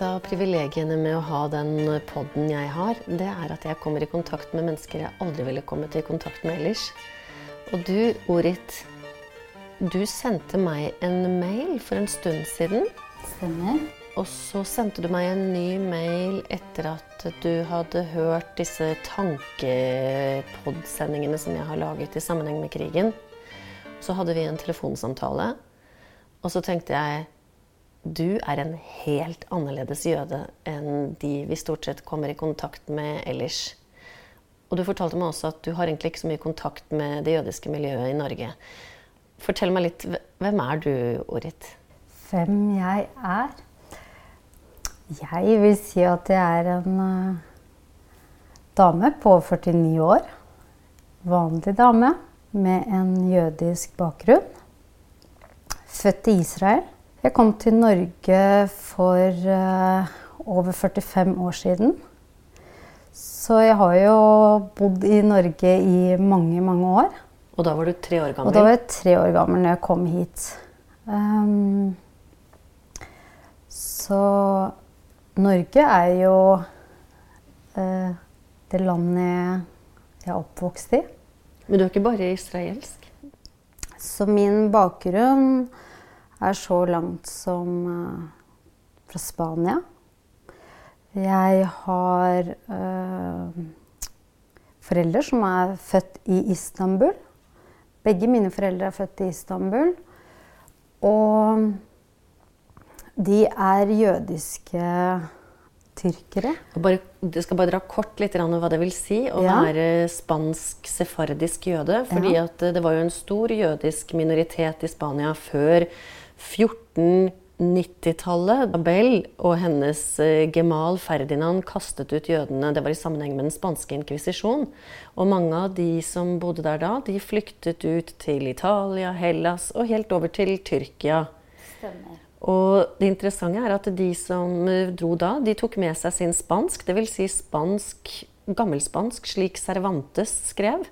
Et av privilegiene med å ha den podden jeg har, det er at jeg kommer i kontakt med mennesker jeg aldri ville kommet i kontakt med ellers. Og du, Orit, du sendte meg en mail for en stund siden. Stemmer. Og så sendte du meg en ny mail etter at du hadde hørt disse tankepodsendingene som jeg har laget i sammenheng med krigen. Så hadde vi en telefonsamtale, og så tenkte jeg du er en helt annerledes jøde enn de vi stort sett kommer i kontakt med ellers. Og du fortalte meg også at du har egentlig ikke så mye kontakt med det jødiske miljøet i Norge. Fortell meg litt, hvem er du, Orit? Hvem jeg er? Jeg vil si at jeg er en uh, dame på 49 år. Vanlig dame med en jødisk bakgrunn. Født i Israel. Jeg kom til Norge for uh, over 45 år siden. Så jeg har jo bodd i Norge i mange, mange år. Og da var du tre år gammel? Og da var jeg tre år gammel når jeg kom hit. Um, så Norge er jo uh, det landet jeg er oppvokst i. Men du er ikke bare israelsk? Så min bakgrunn er så langt som uh, fra Spania. Jeg har uh, foreldre som er født i Istanbul. Begge mine foreldre er født i Istanbul. Og de er jødiske tyrkere. Bare, du skal bare dra kort litt om hva det vil si å ja. være spansk sefardisk jøde. fordi ja. det var jo en stor jødisk minoritet i Spania før 1490-tallet. Abel og hennes eh, gemal Ferdinand kastet ut jødene. Det var i sammenheng med den spanske inkvisisjon. Og mange av de som bodde der da, de flyktet ut til Italia, Hellas og helt over til Tyrkia. Stemmer. Og det interessante er at de som eh, dro da, de tok med seg sin spansk, dvs. Si spansk, gammelspansk, slik Cervantes skrev.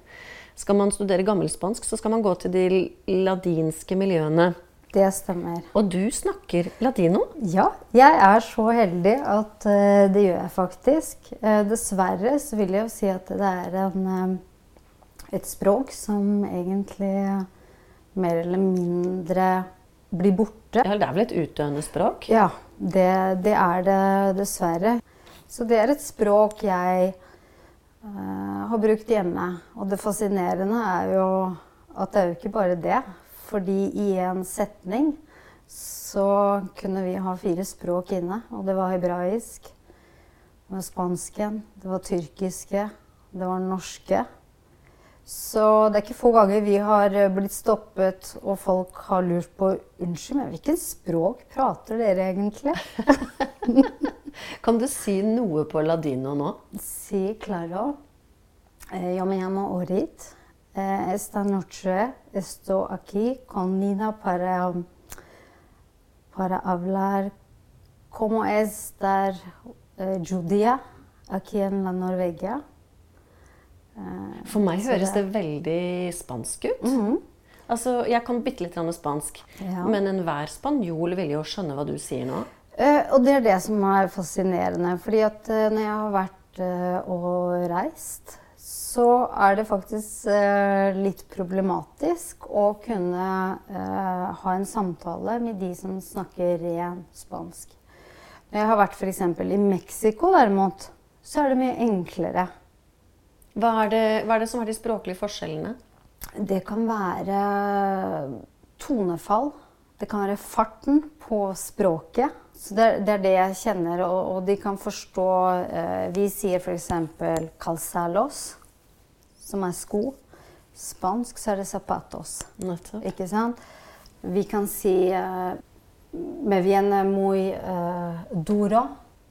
Skal man studere gammelspansk, så skal man gå til de ladinske miljøene. Det stemmer. Og du snakker latino? Ja, jeg er så heldig at uh, det gjør jeg faktisk. Uh, dessverre så vil jeg jo si at det er en, uh, et språk som egentlig mer eller mindre blir borte. Ja, Det er vel et utdøende språk? Ja, det, det er det dessverre. Så det er et språk jeg har brukt hjemme. Og det fascinerende er jo at det er jo ikke bare det. Fordi i en setning så kunne vi ha fire språk inne. Og det var hebraisk, det var spansken, det var tyrkiske, det var norske. Så det er ikke få ganger vi har blitt stoppet og folk har lurt på Unnskyld, men hvilket språk prater dere egentlig? kan du si noe på ladino nå? Si claro. Eh, me llamo Orit. Eh, esta noche estoy aquí con Nina para, para hablar cómo es estar eh, judía aquí en la Norvegia. Eh, For meg høres det veldig spansk ut. Mm -hmm. Altså, Jeg kan bitte litt spansk, ja. men enhver spanjol vil jo skjønne hva du sier nå. Eh, og det er det som er fascinerende. fordi at eh, når jeg har vært eh, og reist så er det faktisk eh, litt problematisk å kunne eh, ha en samtale med de som snakker ren spansk. Når jeg har vært f.eks. i Mexico, derimot, så er det mye enklere. Hva er, det, hva er det som er de språklige forskjellene? Det kan være tonefall. Det kan være farten på språket. Så det, det er det jeg kjenner, og, og de kan forstå eh, Vi sier f.eks. 'calzalos' som er sko. Spansk så er det zapatos. Nettopp. Ikke sant? Vi kan si uh, Me viene muy uh, duro.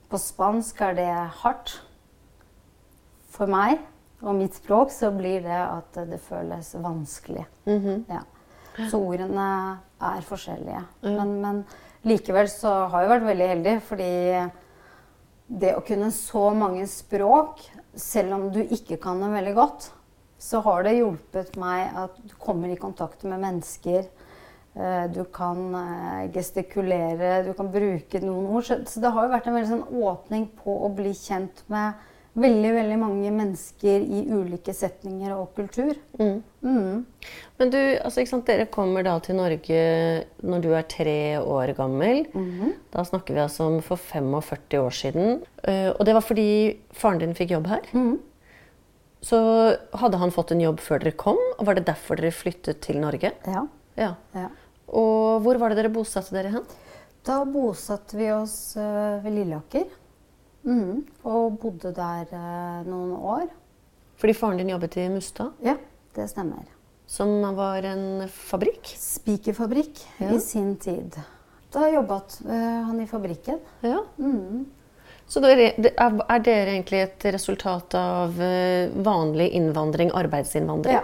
På spansk er det hardt. For meg og mitt språk så blir det at det føles vanskelig. Mm -hmm. ja. Så ordene er forskjellige. Mm. Men, men, likevel så har jeg vært veldig heldig, fordi det å kunne så mange språk, selv om du ikke kan dem veldig godt, så har det hjulpet meg at du kommer i kontakt med mennesker Eh, Du kan eh, gestikulere, du kan bruke noen ord. Så det har jo vært en veldig sånn åpning på å bli kjent med veldig, veldig mange mennesker i ulike setninger og kultur. Mm. Mm. Men du, altså, sant, dere kommer da til Norge når du er tre år gammel. Mhm. Da snakker vi altså om for 45 år siden. Eh, Og det var fordi faren din fikk jobb her. Så hadde han fått en jobb før dere kom, og var det derfor dere flyttet til Norge? Ja. Ja. ja. Og hvor var det dere bosatte dere hen? Da bosatte vi oss eh, ved Lilleaker. Mm. Og bodde der eh, noen år. Fordi faren din jobbet i Mustad, Ja, det stemmer. som var en fabrikk. Spikerfabrikk Ja. i sin tid. Da jobbet eh, han i fabrikken. Ja. Mhm. Så er, er er dere egentlig et resultat av eh, vanlig innvandring, arbeidsinnvandring? Ja.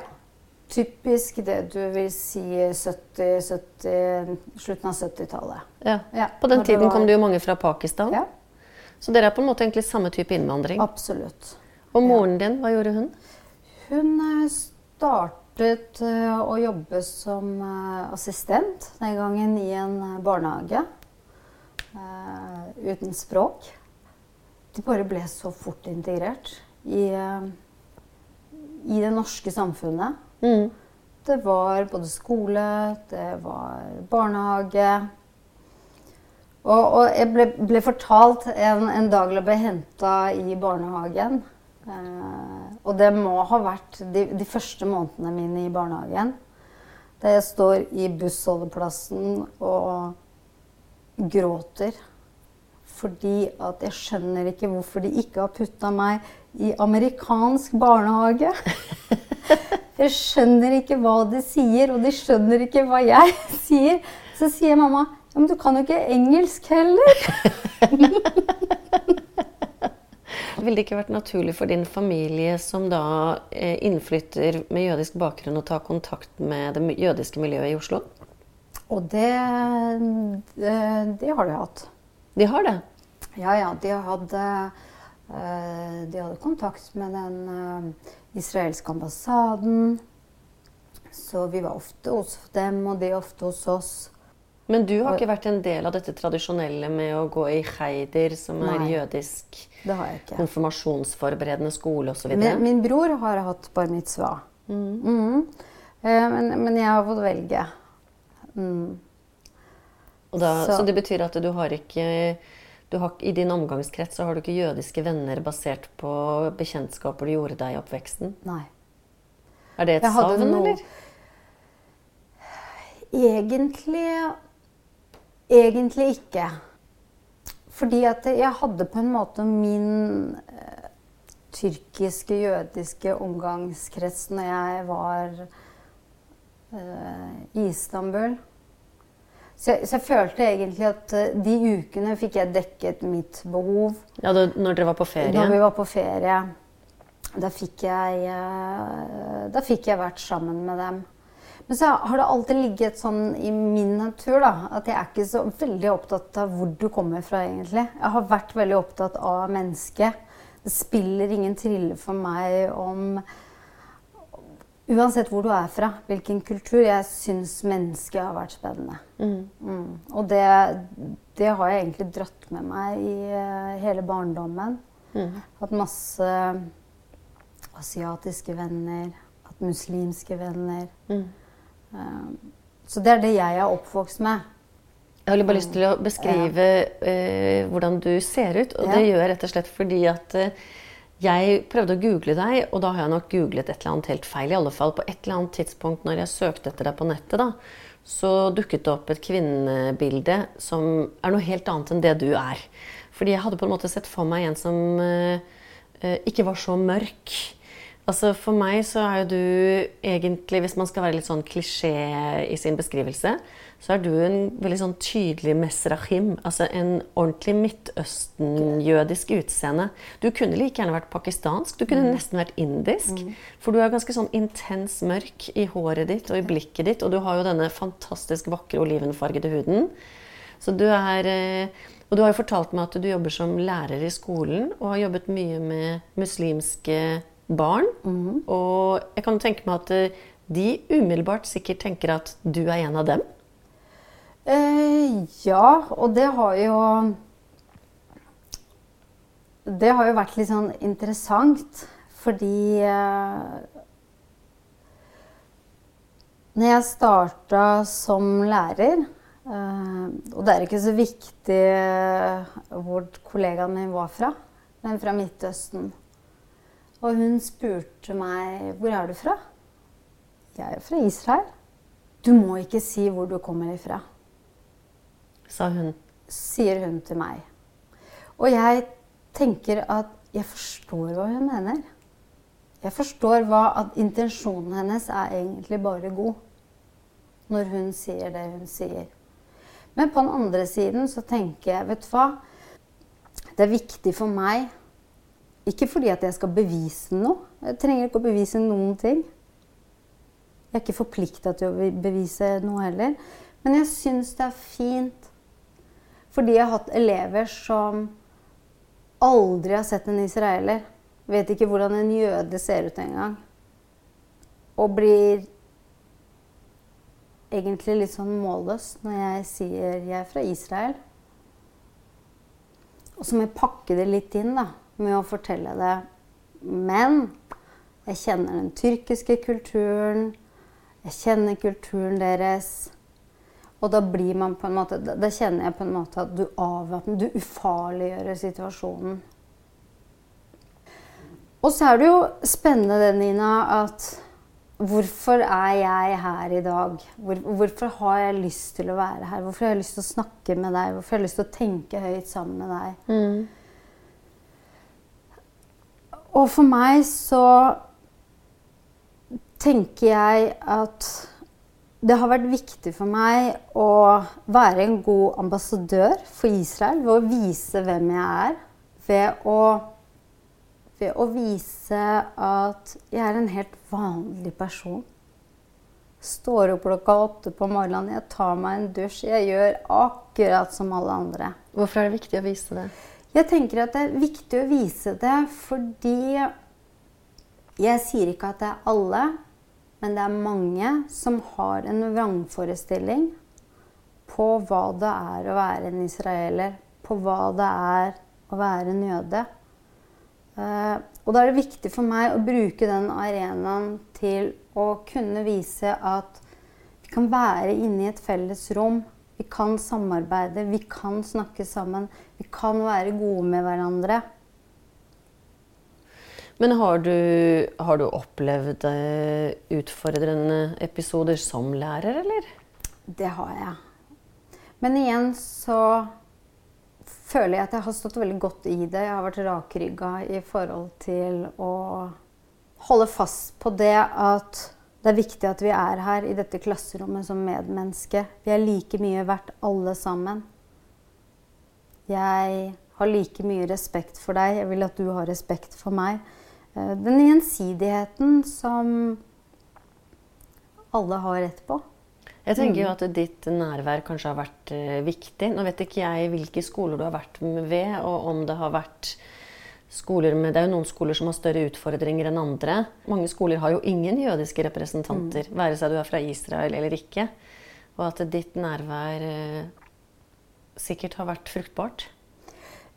Typisk det du vil si 70, 70 slutten av 70-tallet. Ja. Ja, På den når tiden kom det jo mange fra Pakistan. Ja, Så dere er på en måte egentlig samme type innvandring. absolutt. Og moren din, hva gjorde hun? Hun eh, startet eh, å jobbe som assistent den gangen i en eh, barnehage eh, uten språk. De bare ble så fort integrert i, eh, i det norske samfunnet. Mm. Det var både skole, det var barnehage. Og, og jeg ble, ble fortalt en, en dag da jeg ble henta i barnehagen eh, Og det må ha vært de, de første månedene mine i barnehagen. Da jeg står i bussholdeplassen og gråter. Fordi at jeg skjønner ikke hvorfor de ikke har putta meg i amerikansk barnehage. Jeg skjønner ikke hva de sier, og de skjønner ikke hva jeg sier. Så sier mamma ja, men du kan jo ikke engelsk heller. Ville det ikke vært naturlig for din familie som da eh, innflytter med jødisk bakgrunn å ta kontakt med det jødiske miljøet i Oslo? Og det, det, det har de hatt. De har det. Ja, ja, de hadde, eh, de hadde kontakt med den eh, israelske ambassaden. Så vi var ofte hos dem, og de ofte hos oss. Men du har ikke vært en del av dette tradisjonelle med å gå i heider, som er Nei. jødisk Det har jeg ikke. konfirmasjonsforberedende skole osv.? Min, min bror har hatt bar mitzvah. Mm. Mm. men, men jeg har fått velge. Mm. Da, så. Så- det betyr at du har ikke har, I din omgangskrets så har du ikke jødiske venner basert på bekjentskaper du gjorde deg i oppveksten? Nei. Er det et savn, noe- eller? Egentlig Egentlig ikke. Fordi at jeg hadde på en måte min eh, tyrkiske, jødiske omgangskrets når jeg var eh, i Istanbul. Så så jeg følte egentlig at eh, de ukene fikk jeg dekket mitt behov. Ja, da, når dere var på ferie? Når vi var på ferie, da fikk jeg, eh, da fikk jeg vært sammen med dem. Men så har det alltid ligget sånn i min natur da, at jeg er ikke så veldig opptatt av hvor du kommer fra, egentlig. Jeg har vært veldig opptatt av mennesket. Det spiller ingen trille for meg om Uansett hvor du er fra, hvilken kultur. Jeg syns mennesket har vært spennende. Mm. Og det, det har jeg egentlig dratt med meg i uh, hele barndommen. Mm. Hatt masse asiatiske venner, hatt muslimske venner. Mm. Um, så det er det jeg er oppvokst med. Jeg har bare lyst til å beskrive uh, hvordan du ser ut. Og Ja. det gjør jeg rett og slett fordi at jeg prøvde å google deg, og da har jeg nok googlet et eller annet helt feil. I alle fall på et eller annet tidspunkt når jeg søkte etter deg på nettet, da, så dukket det opp et kvinnebilde som er noe helt annet enn det du er. Fordi jeg hadde på en måte sett for meg en som eh, ikke var så mørk. Altså For meg så er jo du egentlig, hvis man skal være litt sånn klisjé i sin beskrivelse, så er du en veldig sånn tydelig mesrahim. Altså en ordentlig Midtøsten-jødisk utseende. Du kunne like gjerne vært pakistansk. Du kunne nesten vært indisk. For du er ganske sånn intens mørk i håret ditt og i blikket ditt. Og du har jo denne fantastisk vakre olivenfargede huden. Så du er eh, Og du har jo fortalt meg at du jobber som lærer i skolen og har jobbet mye med muslimske barn. Og jeg kan tenke meg at eh, de umiddelbart sikkert tenker at du er en av dem. Eh, ja, og det har jo Det har jo vært litt sånn interessant, fordi eh, Når jeg starta som lærer eh, Og det er ikke så viktig eh, hvor kollegaen min var fra, men fra Midtøsten. Og hun spurte meg hvor er du fra. Jeg er fra Israel. Du må ikke si hvor du kommer ifra sa hun. Sier hun til meg. Og jeg tenker at jeg forstår hva hun mener. Jeg forstår hva at intensjonen hennes er egentlig bare god. Når hun sier det hun sier. Men på den andre siden så tenker jeg, vet du hva Det er viktig for meg Ikke fordi at jeg skal bevise noe. Jeg trenger ikke å bevise noen ting. Jeg er ikke forplikta til å bevise noe heller. Men jeg syns det er fint fordi jeg har hatt elever som aldri har sett en israeler. Vet ikke hvordan en jøde ser ut engang. Og blir egentlig litt sånn målløs når jeg sier jeg er fra Israel. Og så må jeg pakke det litt inn da, med å fortelle det. Men jeg kjenner den tyrkiske kulturen. Jeg kjenner kulturen deres. Og da blir man på en måte Da kjenner jeg på en måte at du avvæpner Du ufarliggjør situasjonen. Og så er det jo spennende det, Nina, at Hvorfor er jeg her i dag? Hvor, hvorfor har jeg lyst til å være her? Hvorfor har jeg lyst til å snakke med deg? Hvorfor har jeg lyst til å tenke høyt sammen med deg? Mm. Og for meg så tenker jeg at det har vært viktig for meg å være en god ambassadør for Israel ved å vise hvem jeg er. Ved å, ved å vise at jeg er en helt vanlig person. Står opp klokka åtte på morgenen, jeg tar meg en dusj. Jeg gjør akkurat som alle andre. Hvorfor er det viktig å vise det? Jeg tenker at det er viktig å vise det fordi jeg sier ikke at det er alle, men det er mange som har en vrangforestilling på hva det er å være en israeler, på hva det er å være en jøde. Uh, og da er det viktig for meg å bruke den arenaen til å kunne vise at vi kan være inne i et felles rom. Vi kan samarbeide, vi kan snakke sammen. Vi kan være gode med hverandre. Men har du, har du opplevd uh, utfordrende episoder som lærer, eller? Det har jeg. Men igjen så føler jeg at jeg har stått veldig godt i det. Jeg har vært rakrygga i forhold til å holde fast på det at det er viktig at vi er her i dette klasserommet som medmenneske. Vi er like mye verdt alle sammen. Jeg har like mye respekt for deg. Jeg vil at du har respekt for meg. Eh, den gjensidigheten som alle har rett på. Jeg tenker jo mm. at ditt nærvær kanskje har vært uh, viktig. Nå vet ikke jeg hvilke skoler du har vært ved, og om det har vært skoler med Det er jo noen skoler som har større utfordringer enn andre. Mange skoler har jo ingen jødiske representanter, mm. være seg du er fra Israel eller ikke. Og at ditt nærvær uh, sikkert har vært fruktbart.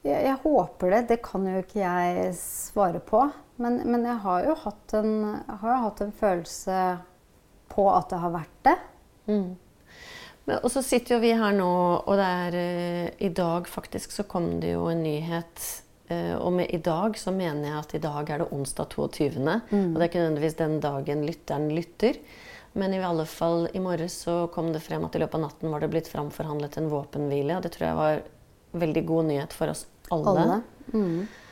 Jeg, jeg, håper det. Det kan jo ikke jeg svare på. Men, men jeg har jo hatt en, har hatt en følelse på at det har vært det. Mm. Men, og så sitter jo vi her nå, og det er uh, i dag faktisk så kom det jo en nyhet. Uh, og med i dag så mener jeg at i dag er det onsdag 22. Mm. Og det er ikke nødvendigvis den dagen lytteren lytter. Men i alle fall i morges så kom det frem at i løpet av natten var det blitt framforhandlet en våpenhvile. Og det tror jeg var veldig god nyhet for oss alle. alle. Mm.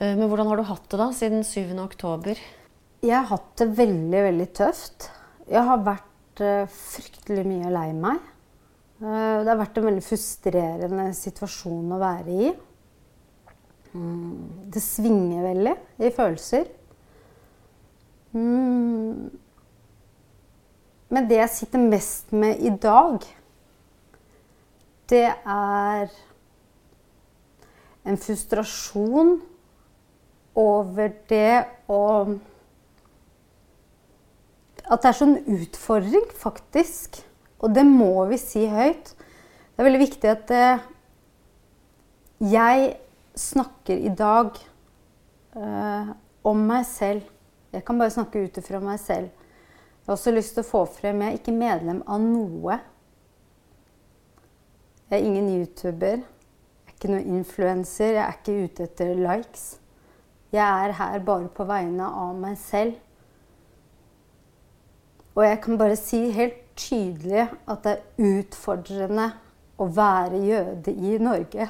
Eh, men hvordan har du hatt det da, siden 7. oktober? Jeg har hatt det veldig, veldig tøft. Jeg har vært uh, fryktelig mye lei meg. Uh, det har vært en veldig frustrerende situasjon å være i. Mm, det svinger veldig i følelser. Mm. Men det jeg sitter mest med i dag, det er en frustrasjon over det å At det er sånn utfordring, faktisk, Og det må vi si høyt. Det er veldig viktig at eh, jeg snakker i dag eh, om meg selv. Jeg kan bare snakke ut ifra meg selv. Jeg har også lyst til å få frem Jeg er ikke medlem av noe. Jeg er ingen YouTuber. Jeg er ikke noen influenser. Jeg er ikke ute etter likes. Jeg er her bare på vegne av meg selv. Og jeg kan bare si helt tydelig at det er utfordrende å være jøde i Norge.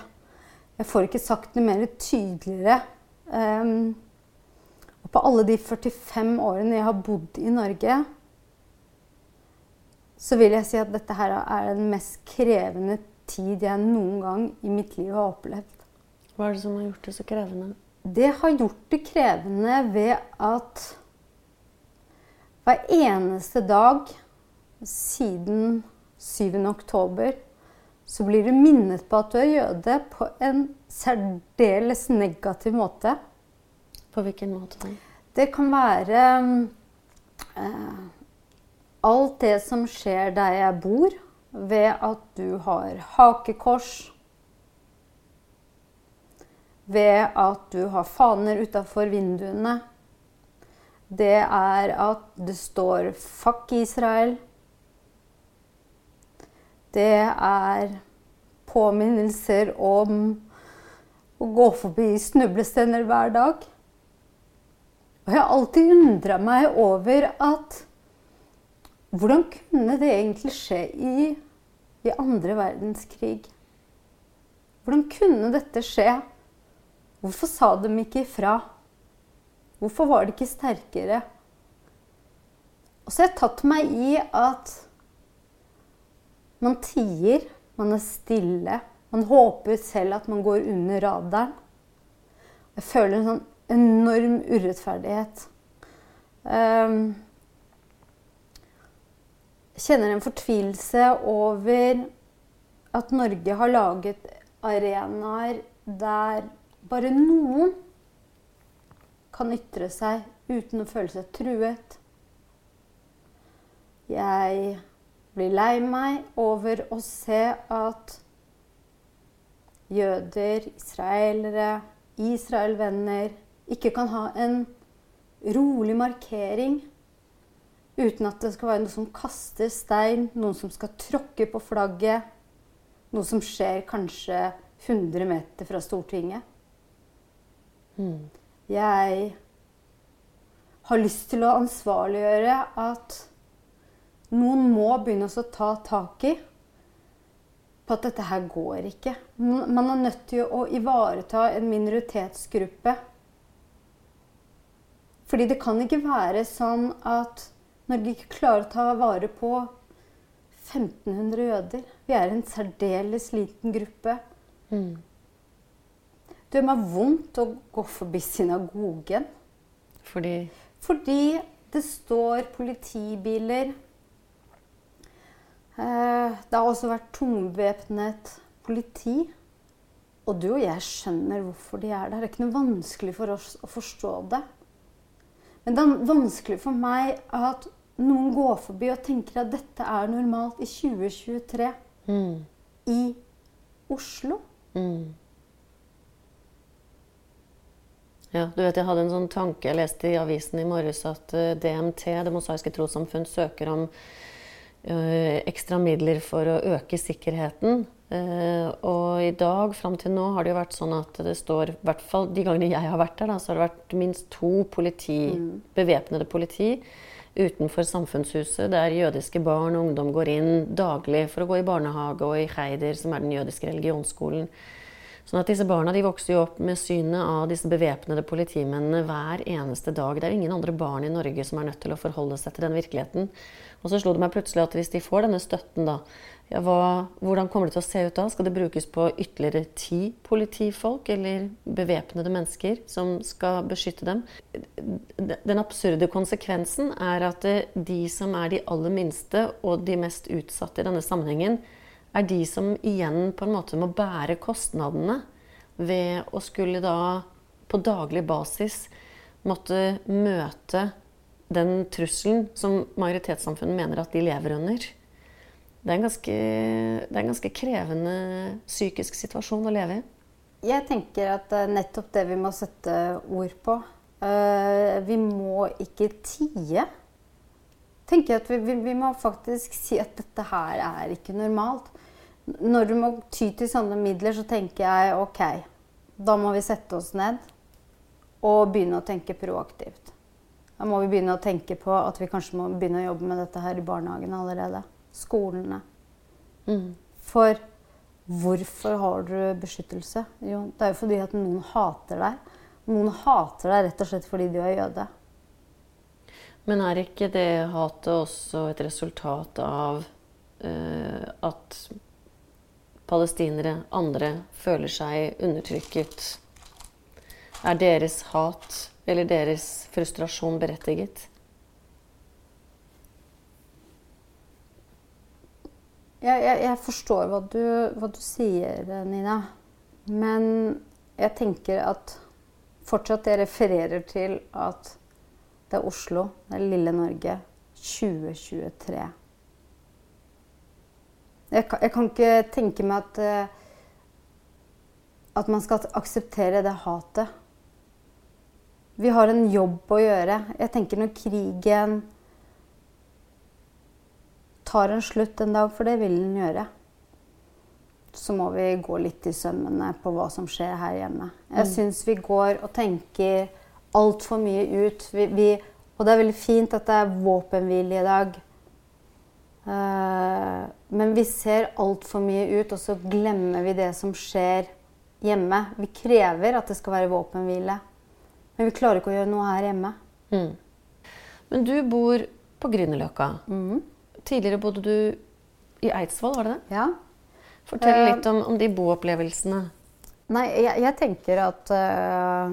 Jeg får ikke sagt det mer tydeligere. Um, og på alle de 45 årene jeg har bodd i Norge, så vil jeg si at dette her er den mest krevende tid jeg noen gang i mitt liv har opplevd. Hva er det som har gjort det så krevende? Det har gjort det krevende ved at hver eneste dag siden 7. oktober så blir du minnet på at du er jøde på en særdeles negativ måte. På hvilken måte? Det kan være eh, alt det som skjer der jeg bor, ved at du har hakekors. Ved at du har faner utafor vinduene. Det er at det står 'fuck Israel'. Det er påminnelser om å gå forbi snublestener hver dag. Og jeg har alltid undra meg over at hvordan kunne det egentlig skje i, i andre verdenskrig? Hvordan kunne dette skje? Hvorfor sa de ikke ifra? Hvorfor var de ikke sterkere? Og så har jeg tatt meg i at man tier, man er stille. Man håper selv at man går under radaren. Jeg føler en sånn enorm urettferdighet. Um, jeg kjenner en fortvilelse over at Norge har laget arenaer der bare noen kan ytre seg uten å føle seg truet. Jeg blir lei meg over å se at jøder, israelere, Israel-venner ikke kan ha en rolig markering uten at det skal være noe som kaster stein, noen som skal tråkke på flagget. Noe som skjer kanskje 100 meter fra Stortinget. Mm. Jeg har lyst til å ansvarliggjøre at noen må begynne å ta tak i på at dette her går ikke. Man er nødt til å ivareta en minoritetsgruppe. Fordi det kan ikke være sånn at Norge ikke klarer å ta vare på 1500 jøder. Vi er en særdeles liten gruppe. Mm. Det gjør meg vondt å gå forbi synagogen. Fordi? Fordi det står politibiler Eh, det har også vært tungbevæpnet politi. Og du og jeg skjønner hvorfor de er der. Det er ikke noe vanskelig for oss å forstå det. Men det er vanskelig for meg at noen går forbi og tenker at dette er normalt i 2023 mm. i Oslo. Mm. Ja, du vet Jeg hadde en sånn tanke jeg leste i avisen i morges at eh, DMT, Det mosaiske trossamfunn, søker om Eh, ekstra midler for å øke sikkerheten. Eh, og i dag, fram til nå, har det jo vært sånn at det står I hvert fall de gangene jeg har vært der, da, så har det vært minst to politi, mm. bevæpnede politi utenfor samfunnshuset, der jødiske barn og ungdom går inn daglig for å gå i barnehage og i Heider, som er den jødiske religionsskolen. Sånn at disse barna de vokser jo opp med synet av disse bevæpnede politimennene hver eneste dag. Det er ingen andre barn i Norge som er nødt til å forholde seg til den virkeligheten. Og så slo det meg plutselig at hvis de får denne støtten, da, ja, hva, hvordan kommer det til å se ut da? Skal det brukes på ytterligere ti politifolk eller bevæpnede mennesker som skal beskytte dem? Den absurde konsekvensen er at de som er de aller minste og de mest utsatte i denne sammenhengen, er de som igjen på en måte må bære kostnadene ved å skulle da på daglig basis måtte møte den trusselen som majoritetssamfunnet mener at de lever under. Det er, en ganske, det er en ganske krevende psykisk situasjon å leve i. Jeg tenker at nettopp det vi må sette ord på. Eh, vi må ikke tie. tenker at vi, vi, vi, må faktisk si at dette her er ikke normalt. Når du må ty til sånne midler, så tenker jeg OK, da må vi sette oss ned og begynne å tenke proaktivt. Da må vi begynne å tenke på at vi kanskje må begynne å jobbe med dette her i barnehagen allerede. Skolene. Mm. For hvorfor har du beskyttelse? Jo, det er jo fordi at noen hater deg. Noen hater deg rett og slett fordi du er jøde. Men er ikke det hatet også et resultat av uh, at palestinere, andre, føler seg undertrykket? Er deres hat eller deres frustrasjon berettiget? Jeg, jeg, jeg forstår hva du, hva du, sier, Nina. Men jeg tenker at fortsatt jeg refererer til at det er Oslo, det er lille Norge, 2023. Jeg kan, jeg kan ikke tenke meg at, eh, at man skal akseptere det hatet. Vi har en jobb å gjøre. Jeg tenker når krigen tar en slutt en dag, for det vil den gjøre, så må vi gå litt i sømmene på hva som skjer her hjemme. Jeg mm. syns vi går og tenker altfor mye ut. Vi, vi, og det er veldig fint at det er våpenhvile i dag. Uh, men vi ser altfor mye ut, og så glemmer vi det som skjer hjemme. Vi krever at det skal være våpenhvile. Men vi klarer ikke å gjøre noe her hjemme. Mm. Men du bor på Grünerløkka. Mm. Tidligere bodde du i Eidsvoll, var det det? Ja. Fortell litt om, om de boopplevelsene. Nei, jeg, jeg tenker at uh,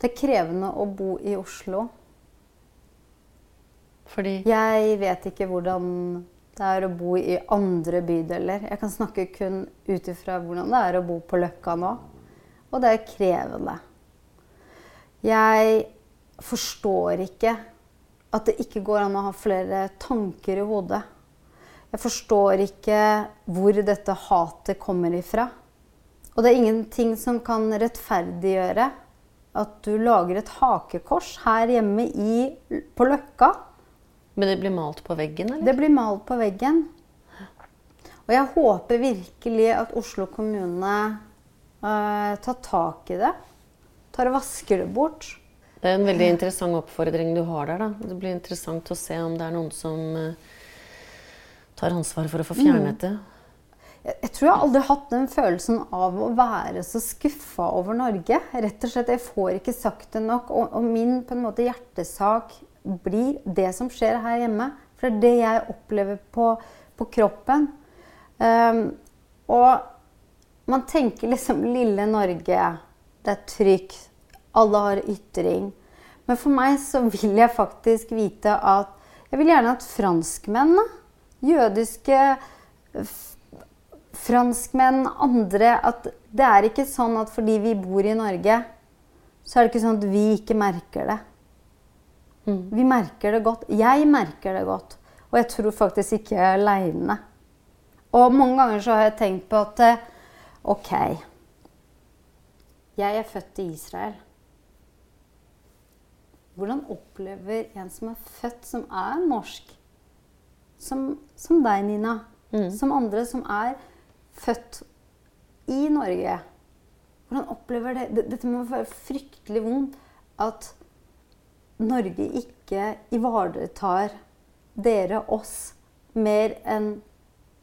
det er krevende å bo i Oslo. Fordi Jeg vet ikke hvordan det er å bo i andre bydeler. Jeg kan snakke kun ut ifra hvordan det er å bo på Løkka nå. Og det er krevende. Jeg forstår ikke at det ikke går an å ha flere tanker i hodet. Jeg forstår ikke hvor dette hatet kommer ifra. Og det er ingenting som kan rettferdiggjøre at du lager et hakekors her hjemme i, på Løkka. Men det blir malt på veggen, eller? Det blir malt på veggen. Og jeg håper virkelig at Oslo kommune uh, tar tak i det tar og vasker det bort. Det er en veldig interessant oppfordring du har der. da. Det blir interessant å se om det er noen som uh, tar ansvar for å få fjernet mm. det. Jeg, jeg tror jeg aldri har hatt den følelsen av å være så skuffa over Norge. Rett og slett, Jeg får ikke sagt det nok. Og, og, min på en måte hjertesak blir det som skjer her hjemme. For det er det jeg opplever på, på kroppen. Um, og man tenker liksom lille Norge det er trygt. Alle har ytring. Men for meg så vil jeg faktisk vite at Jeg vil gjerne at franskmenn, jødiske franskmenn, andre At det er ikke sånn at fordi vi bor i Norge, så er det ikke sånn at vi ikke merker det. Mm. Vi merker det godt. Jeg merker det godt. Og jeg tror faktisk ikke jeg er aleine. Og mange ganger så har jeg tenkt på at OK jeg er født i Israel. Hvordan opplever en som er født, som er norsk, som, som deg, Nina, mm. som andre som er født i Norge Hvordan opplever det Dette må være fryktelig vondt at Norge ikke ivaretar dere, oss, mer enn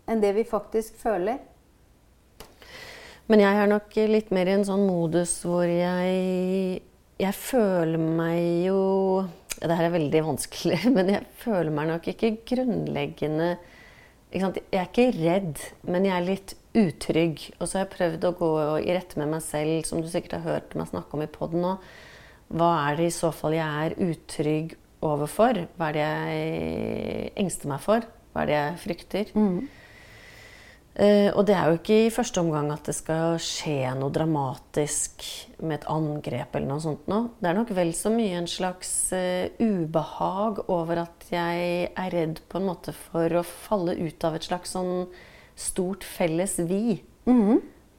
en det vi faktisk føler. Men jeg er nok litt mer i en sånn modus hvor jeg Jeg føler meg jo Det her er veldig vanskelig, men jeg føler meg nok ikke grunnleggende ikke Jeg er ikke redd, men jeg er litt utrygg. Og så har jeg prøvd å gå i rette med meg selv, som du sikkert har hørt meg snakke om i poden nå. Hva er det i så fall jeg er utrygg overfor? Hva er det jeg engster meg for? Hva er det jeg frykter? Mm. Uh, og det er jo ikke i første omgang at det skal skje noe dramatisk med et angrep eller noe sånt nå. Det er nok vel så mye en slags uh, ubehag over at jeg er redd på en måte for å falle ut av et slags sånn stort felles vi.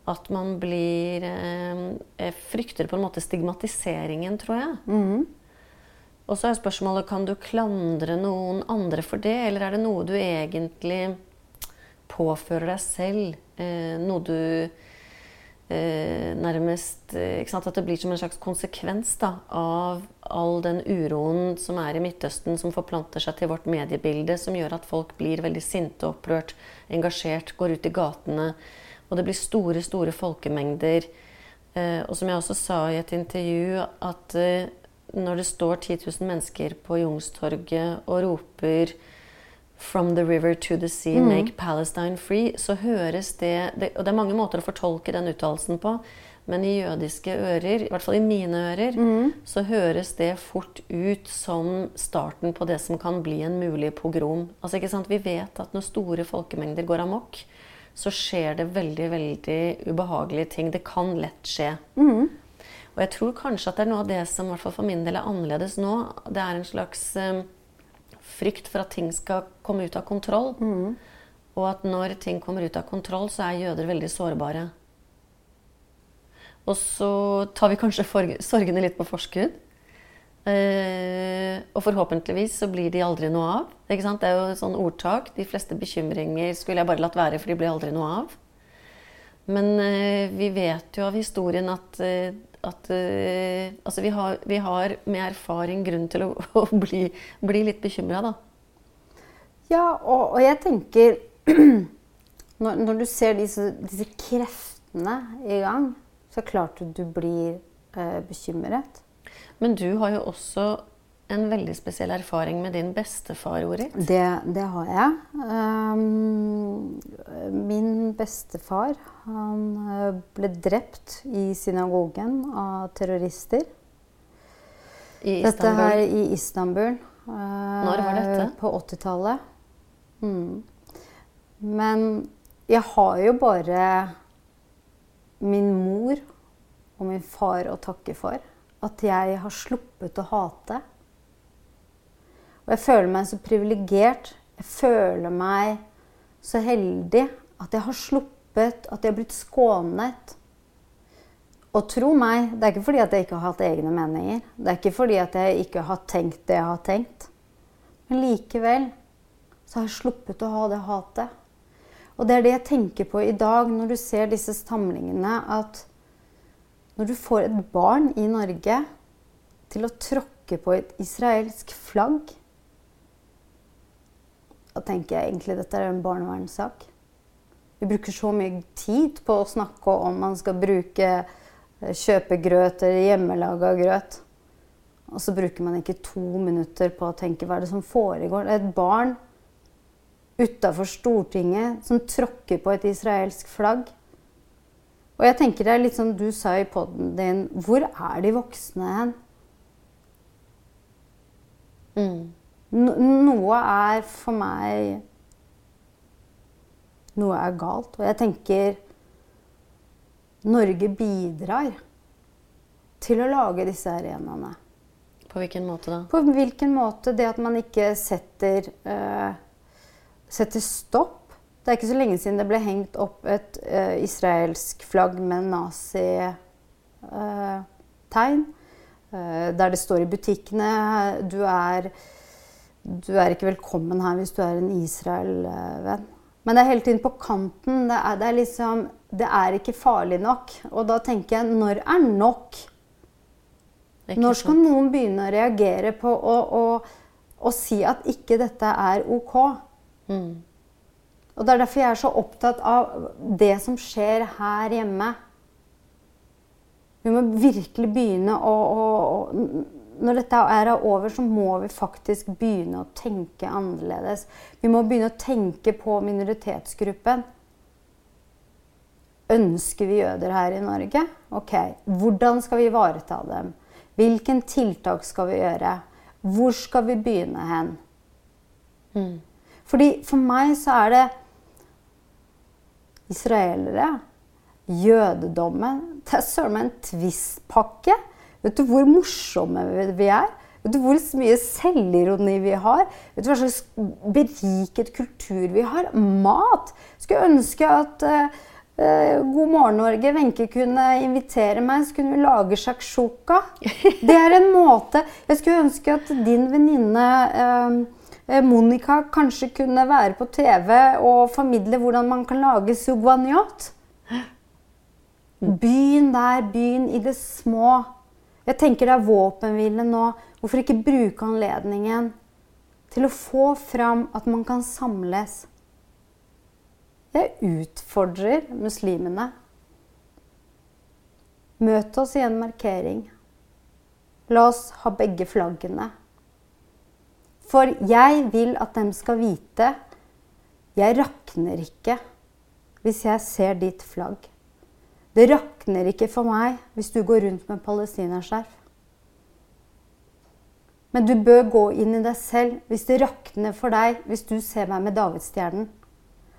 At man blir eh, frykter på en måte stigmatiseringen, tror jeg. Og så er spørsmålet kan du klandre noen andre for det, eller er det noe du egentlig påfører deg selv? Eh, noe du eh, nærmest eh, At det blir som en slags konsekvens da, av all den uroen som er i Midtøsten, som forplanter seg til vårt mediebilde, som gjør at folk blir veldig sinte, opprørt, engasjert, går ut i gatene. Og det blir store, store folkemengder. Eh, og som jeg også sa i et intervju, at eh, når det står 10 000 mennesker på Youngstorget og roper From the river to the sea, make Palestine free. Så høres det, det Og det er mange måter å fortolke den uttalelsen på. Men i jødiske ører, i hvert fall i mine ører, så høres det fort ut som starten på det som kan bli en mulig pogrom. Altså, ikke sant? Vi vet at når store folkemengder går amok, så skjer det veldig, veldig ubehagelige ting. Det kan lett skje. Og jeg tror kanskje at det er noe av det som hvert fall for min del er annerledes nå. Det er en slags um, frykt for at ting skal komme ut av kontroll. Og at når ting kommer ut av kontroll, så er jøder veldig sårbare. Og så tar vi kanskje sorgene litt på forskudd. Eh, og forhåpentligvis så blir de aldri noe av. Ikke sant? Det er jo sånn ordtak. De fleste bekymringer skulle jeg bare latt være, for de blir aldri noe av. Men eh, vi vet jo av historien at, eh, at eh, altså vi, har, vi har med erfaring grunn til å, å bli, bli litt bekymra, da. Ja, og, og jeg tenker når, når du ser disse, disse kreftene i gang, så er det klart at du blir eh, bekymret. Men du har jo også en veldig spesiell erfaring med din bestefar, Orit. Det, det har jeg. Um, min bestefar han eh, ble drept i synagogen av terrorister. I Dette her i Istanbul. eh, Når var dette? På 80-tallet. Mm. Men jeg har jo bare min mor og min far å takke for. At jeg har sluppet å hate. Og jeg føler meg så privilegert. Jeg føler meg så heldig at jeg har sluppet, at jeg har blitt skånet. Og tro meg, det er ikke fordi at jeg ikke har hatt egne meninger. Det er ikke fordi at jeg ikke har tenkt det jeg har tenkt. Men likevel så har jeg sluppet å ha det hatet. Og det er det jeg tenker på i dag når du ser disse samlingene, at når du får et barn i Norge til å tråkke på et israelsk flagg Da tenker jeg egentlig dette er en barnevernssak. Vi bruker så mye tid på å snakke om man skal bruke eh, kjøpegrøt eller hjemmelaga grøt. Og så bruker man ikke to minutter på å tenke hva er det som foregår. Et barn utafor Stortinget som tråkker på et israelsk flagg. Og jeg tenker det er litt som du sa i poden din Hvor er de voksne hen? Mm. No, noe er for meg Noe er galt. Og jeg tenker Norge bidrar til å lage disse arenaene. På hvilken måte da? På hvilken måte? Det at man ikke setter, uh, setter stopp. Det er ikke så lenge siden det ble hengt opp et uh, israelsk flagg med nazitegn. Uh, der det står i butikkene du er, du er ikke velkommen her hvis du er en Israel-venn. Men det er hele tiden på kanten. Det er, det er liksom Det er ikke farlig nok. Og da tenker jeg når er nok? Når skal noen begynne å reagere på å, å, å si at ikke dette er ok? Mm. Og Det er derfor jeg er så opptatt av det som skjer her hjemme. Vi må virkelig begynne å, å, å Når dette er over, så må vi faktisk begynne å tenke annerledes. Vi må begynne å tenke på minoritetsgruppen. Ønsker vi jøder her i Norge? Ok, hvordan skal vi ivareta dem? Hvilken tiltak skal vi gjøre? Hvor skal vi begynne hen? Mm. Fordi For meg så er det israelere, jødedommen Det er søren meg en twist-pakke. Vet du hvor morsomme vi er? Vet du hvor mye selvironi vi har? Vet du hva slags beriket kultur vi har? Mat! Skulle ønske at uh, God morgen Norge, Wenche kunne invitere meg, så kunne vi lage shakshuka. Det er en måte Jeg skulle ønske at din venninne uh, Monica kanskje kunne være på TV og formidle hvordan man kan lage suguanyot. Byen der, byen i det små. Jeg tenker det er våpenhvile nå. Hvorfor ikke bruke anledningen til å få fram at man kan samles? Jeg utfordrer muslimene. Møt oss i en markering. La oss ha begge flaggene. For jeg vil at de skal vite jeg rakner ikke hvis jeg ser ditt flagg. Det rakner ikke for meg hvis du går rundt med palestinaskjerf. Men du bør gå inn i deg selv hvis det rakner for deg hvis du ser meg med davidsstjernen.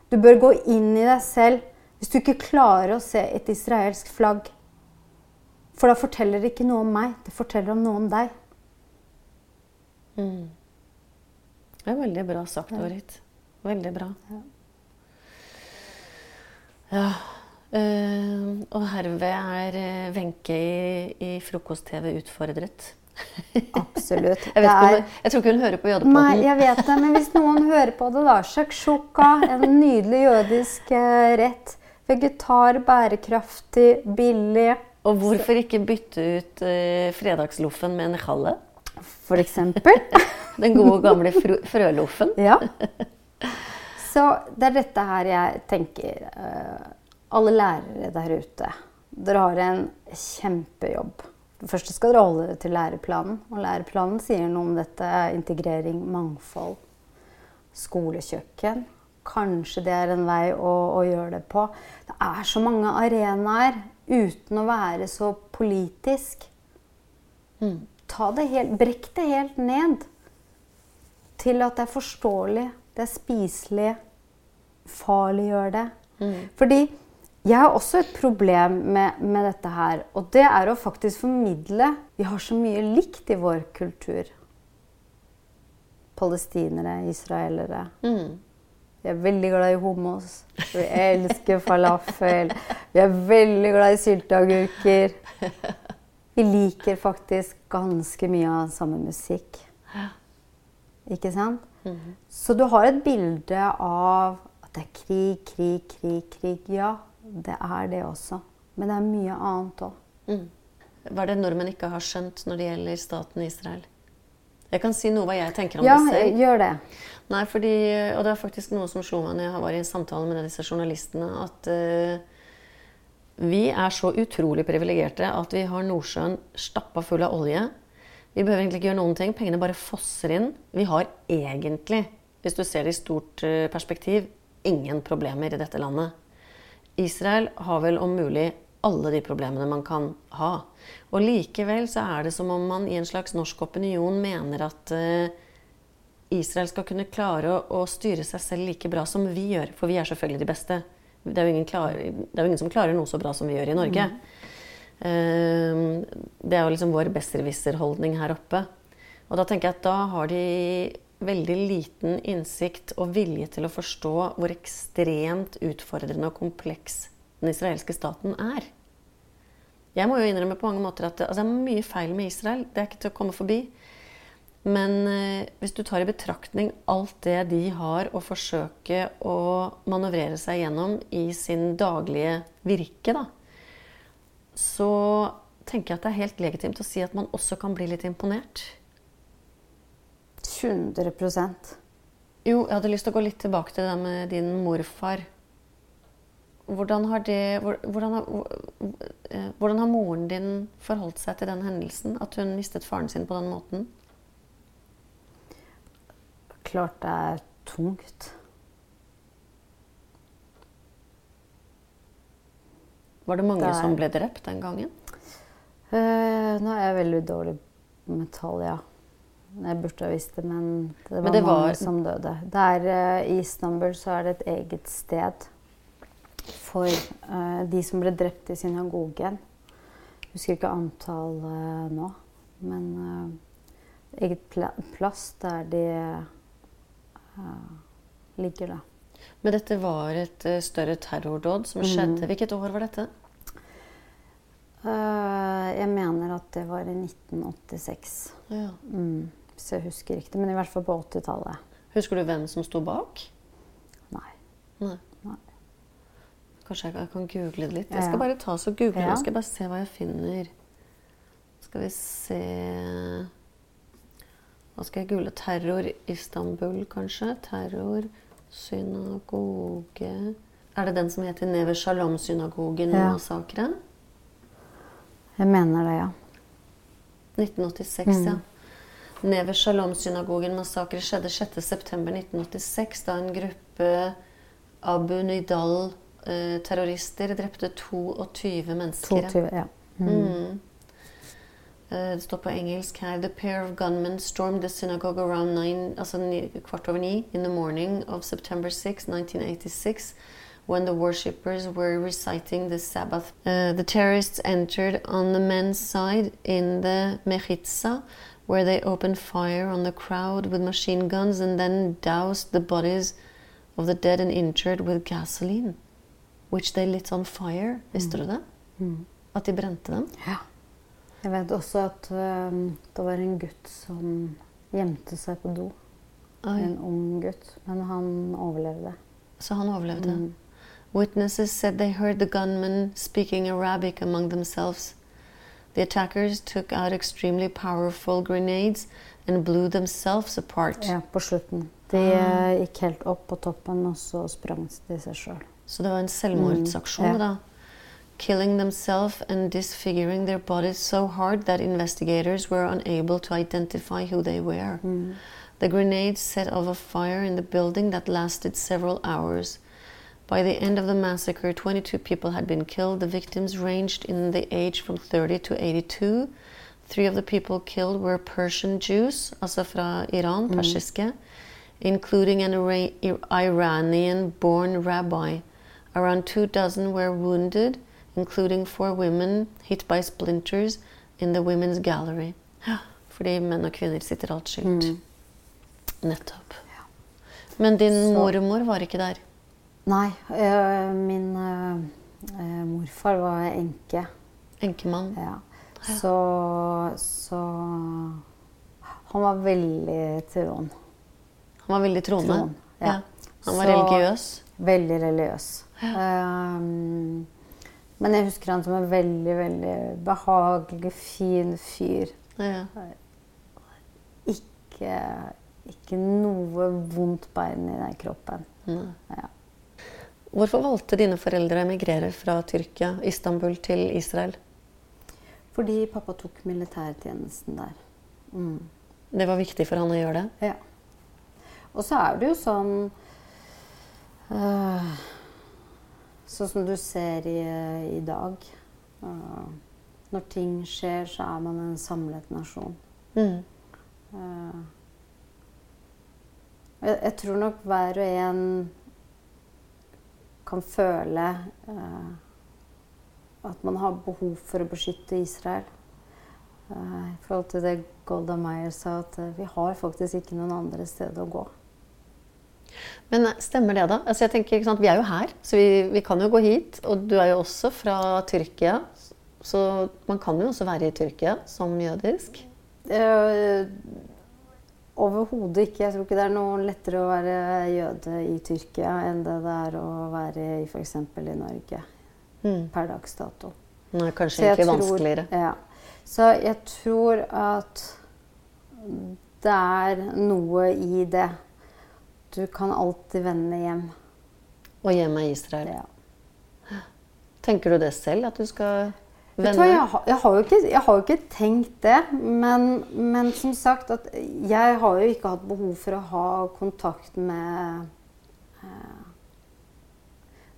Du bør gå inn i deg selv hvis du ikke klarer å se et israelsk flagg. For da forteller det ikke noe om meg, det forteller om noe om deg. Mm. Det er veldig bra sagt, Dorit. Veldig bra. Ja. Uh, og herved er uh, Wenche i, i Frokost-TV utfordret. Absolutt. jeg, er... hun, jeg, tror ikke hun hører på jødepoden. Nei, jeg vet det, men hvis noen hører på det, da. Shakshuka, en nydelig jødisk uh, rett. Vegetar, bærekraftig, billig. Og hvorfor ikke bytte ut fredagsloffen med en challe? Eksempel. Den gode, gamle frøloffen. ja. Så det er dette her jeg tenker alle lærere der ute, dere har en kjempejobb. Først skal dere holde dere til læreplanen. Og læreplanen sier noe om dette. Integrering, mangfold, skolekjøkken. Kanskje det er en vei å, å gjøre det på. Det er så mange arenaer uten å være så politisk. Mm. Ta det helt, brekk det helt ned til at det er forståelig, det er spiselig. Farliggjør det. Mm. Fordi jeg har også et problem med, med, dette her. Og det er å faktisk formidle Vi har så mye likt i vår kultur. Palestinere, israelere. Mm. Vi er veldig glad i homos. Vi elsker falafel. Vi er veldig glad i sylteagurker. Vi liker faktisk ganske mye av samme musikk. Ikke sant? Mm. Så du har et bilde av at det er krig, krig, krig, krig. Ja, det er det også. Men det er mye annet òg. Mm. Hva er det nordmenn ikke har skjønt når det gjelder staten Israel? Jeg kan si noe hva jeg tenker om ja, det selv. Gjør det. Nei, fordi, og det er faktisk noe som slo meg når jeg var i en samtale med disse journalistene, at uh, vi er så utrolig privilegerte at vi har Nordsjøen stappa full av olje. Vi behøver egentlig ikke gjøre noen ting. Pengene bare fosser inn. Vi har egentlig, hvis du ser det i stort uh, perspektiv, ingen problemer i dette landet. Israel har vel om mulig alle de problemene man kan ha. Og likevel så er det som om man i en slags norsk opinion mener at uh, Israel skal kunne klare å, å, styre seg selv like bra som vi gjør. For vi er selvfølgelig de beste. Det er jo ingen, klar, det er jo ingen som klarer noe så bra som vi gjør i Norge. Mm. Uh, det er jo liksom vår besserwisser-holdning her oppe. Og da tenker jeg at da har de veldig liten innsikt og vilje til å forstå hvor ekstremt utfordrende og kompleks den israelske staten er. Jeg må jo innrømme på mange måter at det, altså det er mye feil med Israel. Det er ikke til å komme forbi. Men eh, hvis du tar i betraktning alt det de har å forsøke å manøvrere seg gjennom i sin daglige virke, da, så tenker jeg at det er helt legitimt å si at man også kan bli litt imponert. 100% Jo, jeg hadde lyst til å gå litt tilbake til det med din morfar. Hvordan har, det, hvordan, har, eh, hvordan har, moren din forholdt seg til den hendelsen? At hun mistet faren sin på den måten? Klart det er tungt. Var det mange det er... som ble drept den gangen? Uh, nå er jeg veldig dårlig med tall, ja. Jeg burde ha visst det, men det var, men det var... mange som døde. Der uh, I Istanbul så er det et eget sted for uh, de som ble drept i synagogen. Jeg husker ikke antallet nå, men eh, eget pla plass der de eh, ligger, da. Men dette var et eh, større terrordåd som skjedde. Hvilket år var dette? Eh, jeg mener at det var i 1986. Ja. Mm, hvis jeg husker riktig. Men i hvert fall på 80-tallet. Husker du hvem som sto bak? Nei. Nei. Nei. Kanskje jeg kan- google det litt. Jeg skal bare ta så google Ja. nå. Skal bare se hva jeg finner. Skal vi se Hva skal jeg google? Terror Istanbul, kanskje? Terror synagoge Er det den som heter Neve Shalom-synagogen Ja. Jeg mener det, ja. 1986, ja. Neve Shalom-synagogen massakre skjedde 6.9.1986 da en gruppe Abu Nidal-terrorister drepte 22 mennesker. 22, ja. Mm. Eh, Det står på engelsk her The pair of gunmen stormed the synagogue around nine, altså ni, kvart over ni in the morning of September 6, 1986 when the worshippers were reciting the Sabbath. Uh, the terrorists entered on the men's side in the Mechitza where they opened fire on the crowd with machine guns and then doused the bodies of the dead and injured with gasoline, which they lit on fire. Visste du det? Mm. At de brente dem? Ja. Jeg vet også at øhm, det var en gutt som gjemte seg på do. Oi. En ung gutt. Men han overlevde. Så han overlevde. Mm. Witnesses said they heard the gunmen speaking Arabic among themselves. The attackers took out extremely powerful grenades and blew themselves apart. Ja, på slutten. De Ah. øh, gikk helt opp på toppen, og så sprang de seg sjøl. Så det var en selvmordsaksjon, Mm, ja. da. Killing themselves and disfiguring their bodies so hard that investigators were unable to identify who they were. Mm. The grenades set off a fire in the building that lasted several hours. By the end of the massacre, 22 people had been killed. The victims ranged in the age from 30 to 82. Three of the people killed were Persian Jews, altså fra Iran, persiske, including an Ira- Iranian born rabbi. Around two dozen were wounded, including four women hit by splinters in the women's gallery. Fordi menn og kvinner sitter atskilt. Mm. Nettopp. Men din Så- mormor var ikke der. Nei, øh, min øh, morfar var enke. Enkemann. Ja. Så, så Han var veldig troen. Han var veldig troende. Tron, ja. Han var Så- religiøs. Veldig religiøs. Um, men jeg husker han som en veldig, veldig behagelig, fin fyr. Ja. Ikke, ikke noe vondt bein i den kroppen. Nei. Ja. Hvorfor valgte dine foreldre å emigrere fra Tyrkia, Istanbul, til Israel? Fordi pappa tok militærtjenesten der. Mm. Det var viktig for han å gjøre det? Ja. Og så er det jo sånn øh, Sånn som du ser i, i dag. Uh, når ting skjer, så er man en samlet nasjon. Mm. Uh, jeg, jeg tror nok hver og en kan føle uh, at man har behov for å beskytte Israel. I forhold til det Golda Meyer sa, at vi har faktisk ikke noen andre steder å gå. Men stemmer det, da? Altså, jeg tenker, Vi er jo her, så vi, vi kan jo gå hit. Og du er jo også fra Tyrkia. Så man kan jo også være i Tyrkia som jødisk. Uh, Overhodet ikke. Jeg tror ikke det er noe lettere å være jøde i Tyrkia enn det det er å være i f.eks. i Norge Mm. per dags dato. Nei, kanskje Så jeg egentlig tror- vanskeligere. Ja. Så jeg tror at det er noe i det. Du kan alltid vende hjem. Og hjemme i Israel. Ja. Tenker du det selv, at du skal vende? du jeg, har, jeg, har ikke, jeg har jo ikke tenkt det. Men, men som sagt, at jeg har jo ikke hatt behov for å ha kontakt med eh,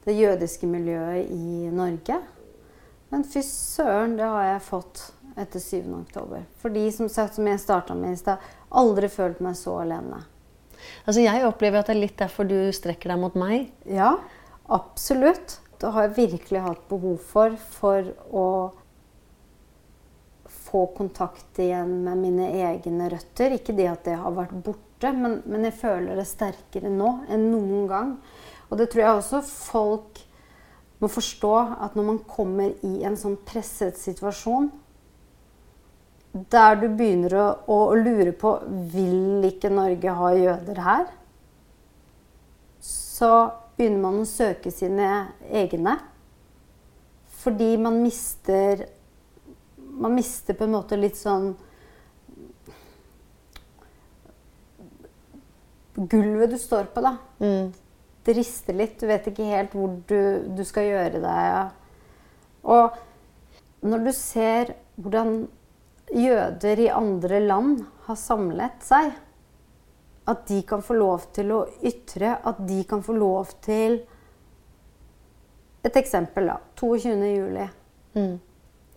det jødiske miljøet i Norge. Men fy søren, det har jeg fått etter 7. oktober. Fordi som sagt, som jeg starta med i stad, aldri følt meg så alene. Altså, Jeg opplever at det er litt derfor du strekker deg mot meg. Ja, absolutt. det har jeg virkelig hatt behov for for å få kontakt igjen med mine egne røtter. Ikke det at det har vært borte, men, men jeg føler det sterkere nå enn noen gang. Og det tror jeg også folk må forstå, at når man kommer i en sånn presset situasjon, der du begynner å, å, lure på vil ikke Norge ha jøder her, så begynner man å søke sine egne. Fordi man mister Man mister på en måte litt sånn Gulvet du står på, da. Mm. Det rister litt. Du vet ikke helt hvor du, du skal gjøre deg. Og når du ser hvordan jøder i andre land har samlet seg at de kan få lov til å ytre, at de kan få lov til Et eksempel, da. 22. juli. Mm.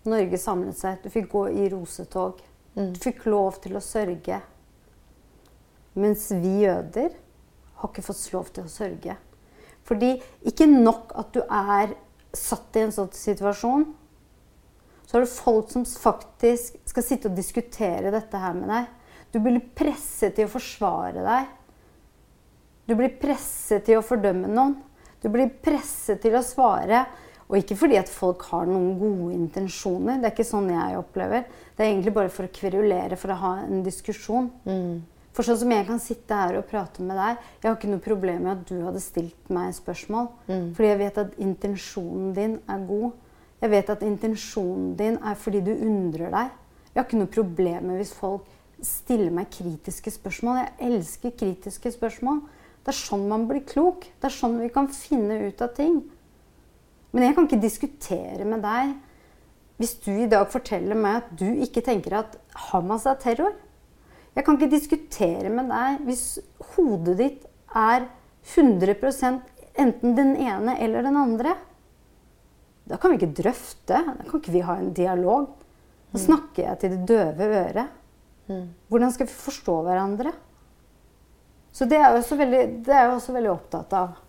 Norge samlet seg. Du fikk gå i rosetog. Mm. Du fikk lov til å sørge. Mens vi jøder har ikke fått lov til å sørge. Fordi ikke nok at du er satt i en sånn situasjon, så har du folk som faktisk skal sitte og diskutere dette her med deg. Du blir presset til å forsvare deg. Du blir presset til å fordømme noen. Du blir presset til å svare. Og ikke fordi at folk har noen gode intensjoner. Det er ikke sånn jeg opplever. Det er egentlig bare for å kverulere, for å ha en diskusjon. Mm. For sånn som jeg kan sitte her og prate med deg Jeg har ikke noe problem med at du hadde stilt meg spørsmål. Mm. Fordi jeg vet at intensjonen din er god. Jeg vet at intensjonen din er fordi du undrer deg. Jeg har ikke noe problem med hvis folk stiller meg kritiske spørsmål. Jeg elsker kritiske spørsmål. Det er sånn man blir klok. Det er sånn vi kan finne ut av ting. Men jeg kan ikke diskutere med deg hvis du i dag forteller meg at du ikke tenker at Hamas er terror. Jeg kan ikke diskutere med deg hvis hodet ditt er 100% enten den ene eller den andre. Da kan vi ikke drøfte. Da kan ikke vi ha en dialog. Da snakker jeg til det døve øret. Mm. Hvordan skal vi forstå hverandre? Så det er veldig, det er jeg også veldig opptatt av.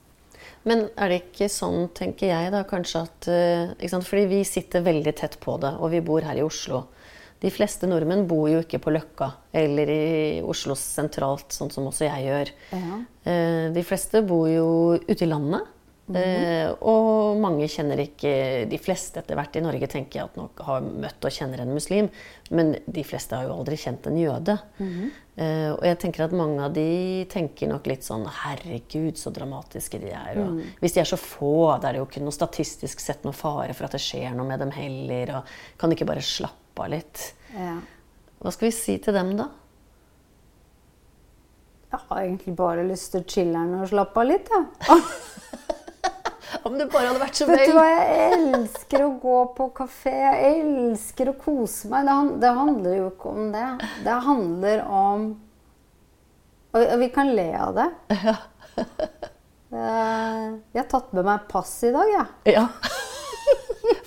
Men er det ikke sånn, tenker jeg da, kanskje at uh, Fordi vi sitter veldig tett på det, og vi bor her i Oslo. De fleste nordmenn bor jo ikke på Løkka eller i Oslo sentralt, sånn som også jeg gjør. Ja. Uh, de fleste bor jo ute i landet. Mm -hmm. og mange kjenner ikke De fleste etter hvert i Norge tenker jeg at nok har møtt og kjenner en muslim. Men de fleste har jo aldri kjent en jøde. Mm -hmm. og jeg tenker at mange av de tenker nok litt sånn Herregud, så dramatiske de er. Og, mm. Hvis de er så få, da er det jo ikke noe statistisk sett noe fare for at det skjer noe med dem heller. Og kan de ikke bare slappe av litt? Ja. Hva skal vi si til dem, da? Jeg har egentlig bare lyst til å chiller'n og slappe av litt, jeg. Ja. Om det bare hadde vært så. Vet du hva, jeg elsker å gå på kafé. Jeg elsker å kose meg. Det, det handler jo ikke om det. Det handler om Og vi kan le av det. Ja. Eh, jeg har tatt med meg pass i dag, jeg. Ja.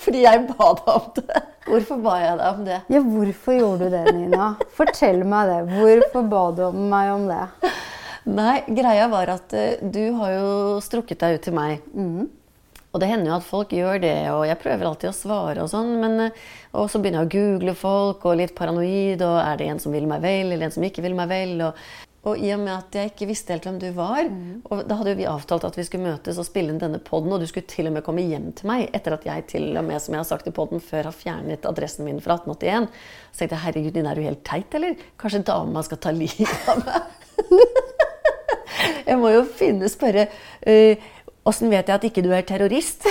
Fordi jeg ba deg om det. Hvorfor ba jeg deg om det? Ja, Hvorfor gjorde du det, Nina? Fortell meg det. Hvorfor ba du om meg om det? Nei, greia var at uh, du har jo strukket deg ut til meg. Mm. Og det hender jo at folk gjør det, og jeg prøver alltid å svare og sånn. Men, uh, og så begynner jeg å google folk, og litt paranoid, og er det en som vil meg vel, eller en som ikke vil meg vel? Og, og i og med at jeg ikke visste helt hvem du var, mm. og da hadde jo vi avtalt at vi skulle møtes og spille inn denne poden, og du skulle til og med komme hjem til meg etter at jeg til og med, som jeg har sagt i poden før, har fjernet adressen min fra 1881. Så tenkte jeg herregud, din er du helt teit, eller? Kanskje dama skal ta livet av meg? Jeg må jo finne spørre Åssen vet jeg at ikke du er terrorist?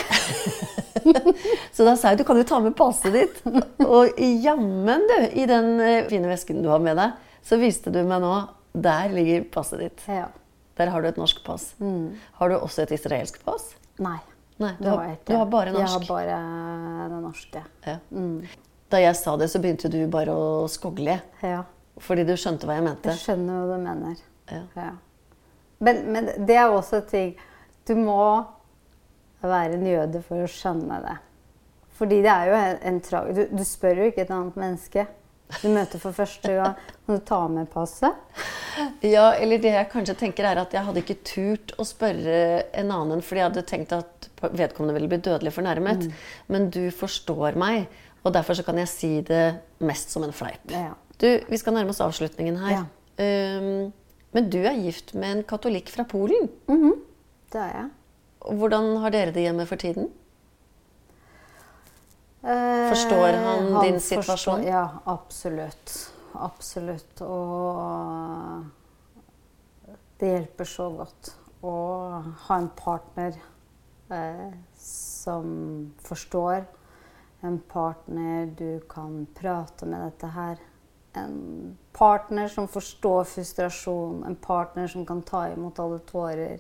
så da sa jeg du kan jo ta med passet ditt. Og jammen, du, i den eh, fine vesken du har med deg, så viste du meg nå Der ligger passet ditt. Ja. Der har du et norsk pass. Mm. Har du også et israelsk pass? Nei. Nei du, har, du, har, bare norsk? Jeg har bare det norske. Ja. Mm. Da jeg sa det, så begynte du bare å skogle. Ja. Fordi du skjønte hva jeg mente. Jeg skjønner hva du mener. Ja. ja. Men, men, det er også ting Du må være en jøde for å skjønne det. Fordi det er jo en trag... Du, du, spør jo ikke et annet menneske du møter for første gang. Kan du ta med passet? Ja, eller det jeg kanskje tenker er at jeg hadde ikke turt å spørre en annen, fordi jeg hadde tenkt at vedkommende ville bli dødelig fornærmet. Mm. Men du forstår meg, og derfor så kan jeg si det mest som en fleip. Ja. Du, vi skal nærme oss avslutningen her. Ja. Um, men du er gift med en katolikk fra Polen. Det er jeg. Hvordan har dere det hjemme for tiden? Eh, Forstår han din forstår- situasjon? ja, absolutt. Absolutt. Og det hjelper så godt å ha en partner eh, som forstår. En partner du kan prate med dette her. En partner som forstår frustrasjon. En partner som kan ta imot alle tårer.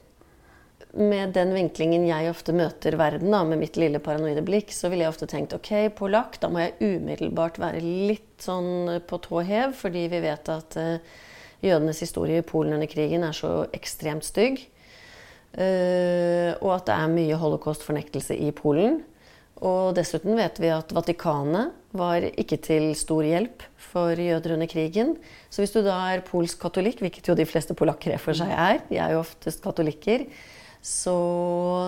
Med den vinklingen jeg ofte møter verden da, med mitt lille paranoide blikk, så ville jeg ofte tenkt ok, polakk, da må jeg umiddelbart være litt sånn på tå hev, fordi vi vet at uh, jødenes historie i Polen under krigen er så ekstremt stygg. Uh, og at det er mye holocaust-fornektelse i Polen. Og dessuten vet vi at Vatikanet var ikke til stor hjelp for jøder under krigen. Så hvis du da er polsk katolikk, hvilket jo de fleste polakker er for seg er, de er jo oftest katolikker, så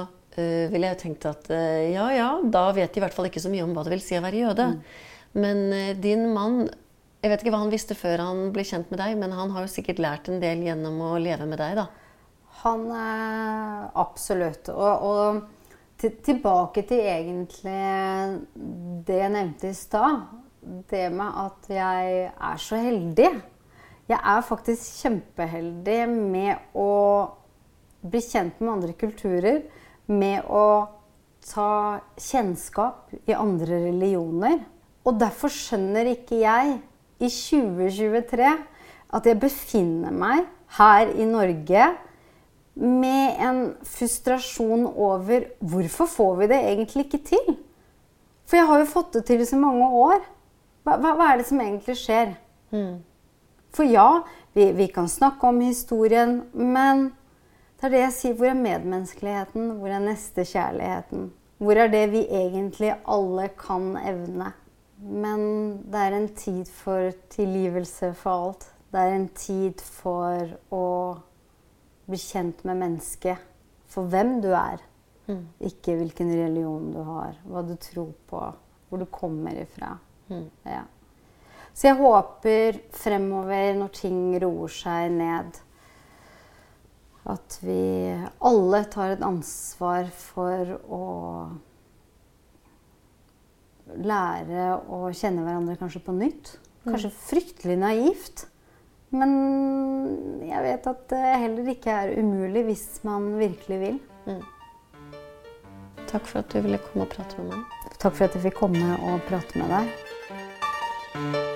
uh, ville jeg tenkt at eh, ja ja, da vet de i hvert fall ikke så mye om hva det vil si å være jøde. Men eh, din mann Jeg vet ikke hva han visste før han ble kjent med deg, men han har jo sikkert lært en del gjennom å leve med deg, da. Han er Absolutt. Og, og til, tilbake til egentlig det jeg nevnte i stad. Det med at jeg er så heldig. Jeg er faktisk kjempeheldig med å bli kjent med andre kulturer. Med å ta kjennskap i andre religioner. Og derfor skjønner ikke jeg i 2023 at jeg befinner meg her i Norge med en frustrasjon over hvorfor får vi det egentlig ikke til? For jeg har jo fått det til i så mange år. Hva, hva, hva er det som egentlig skjer? For ja, vi, vi kan snakke om historien, men det er det jeg sier. Hvor er medmenneskeligheten? Hvor er nestekjærligheten? Hvor er det vi egentlig alle kan evne? Men det er en tid for tilgivelse for alt. Det er en tid for å bli kjent med mennesket for hvem du er. Ikke hvilken religion du har, hva du tror på, hvor du kommer ifra. Ja. Så jeg håper fremover, når ting roer seg ned, at vi alle tar et ansvar for å lære å kjenne hverandre kanskje på nytt. Kanskje fryktelig naivt. Men jeg vet at det heller ikke er umulig hvis man virkelig vil. Takk for at du ville komme og prate med meg. Takk for at jeg fikk komme og prate med deg.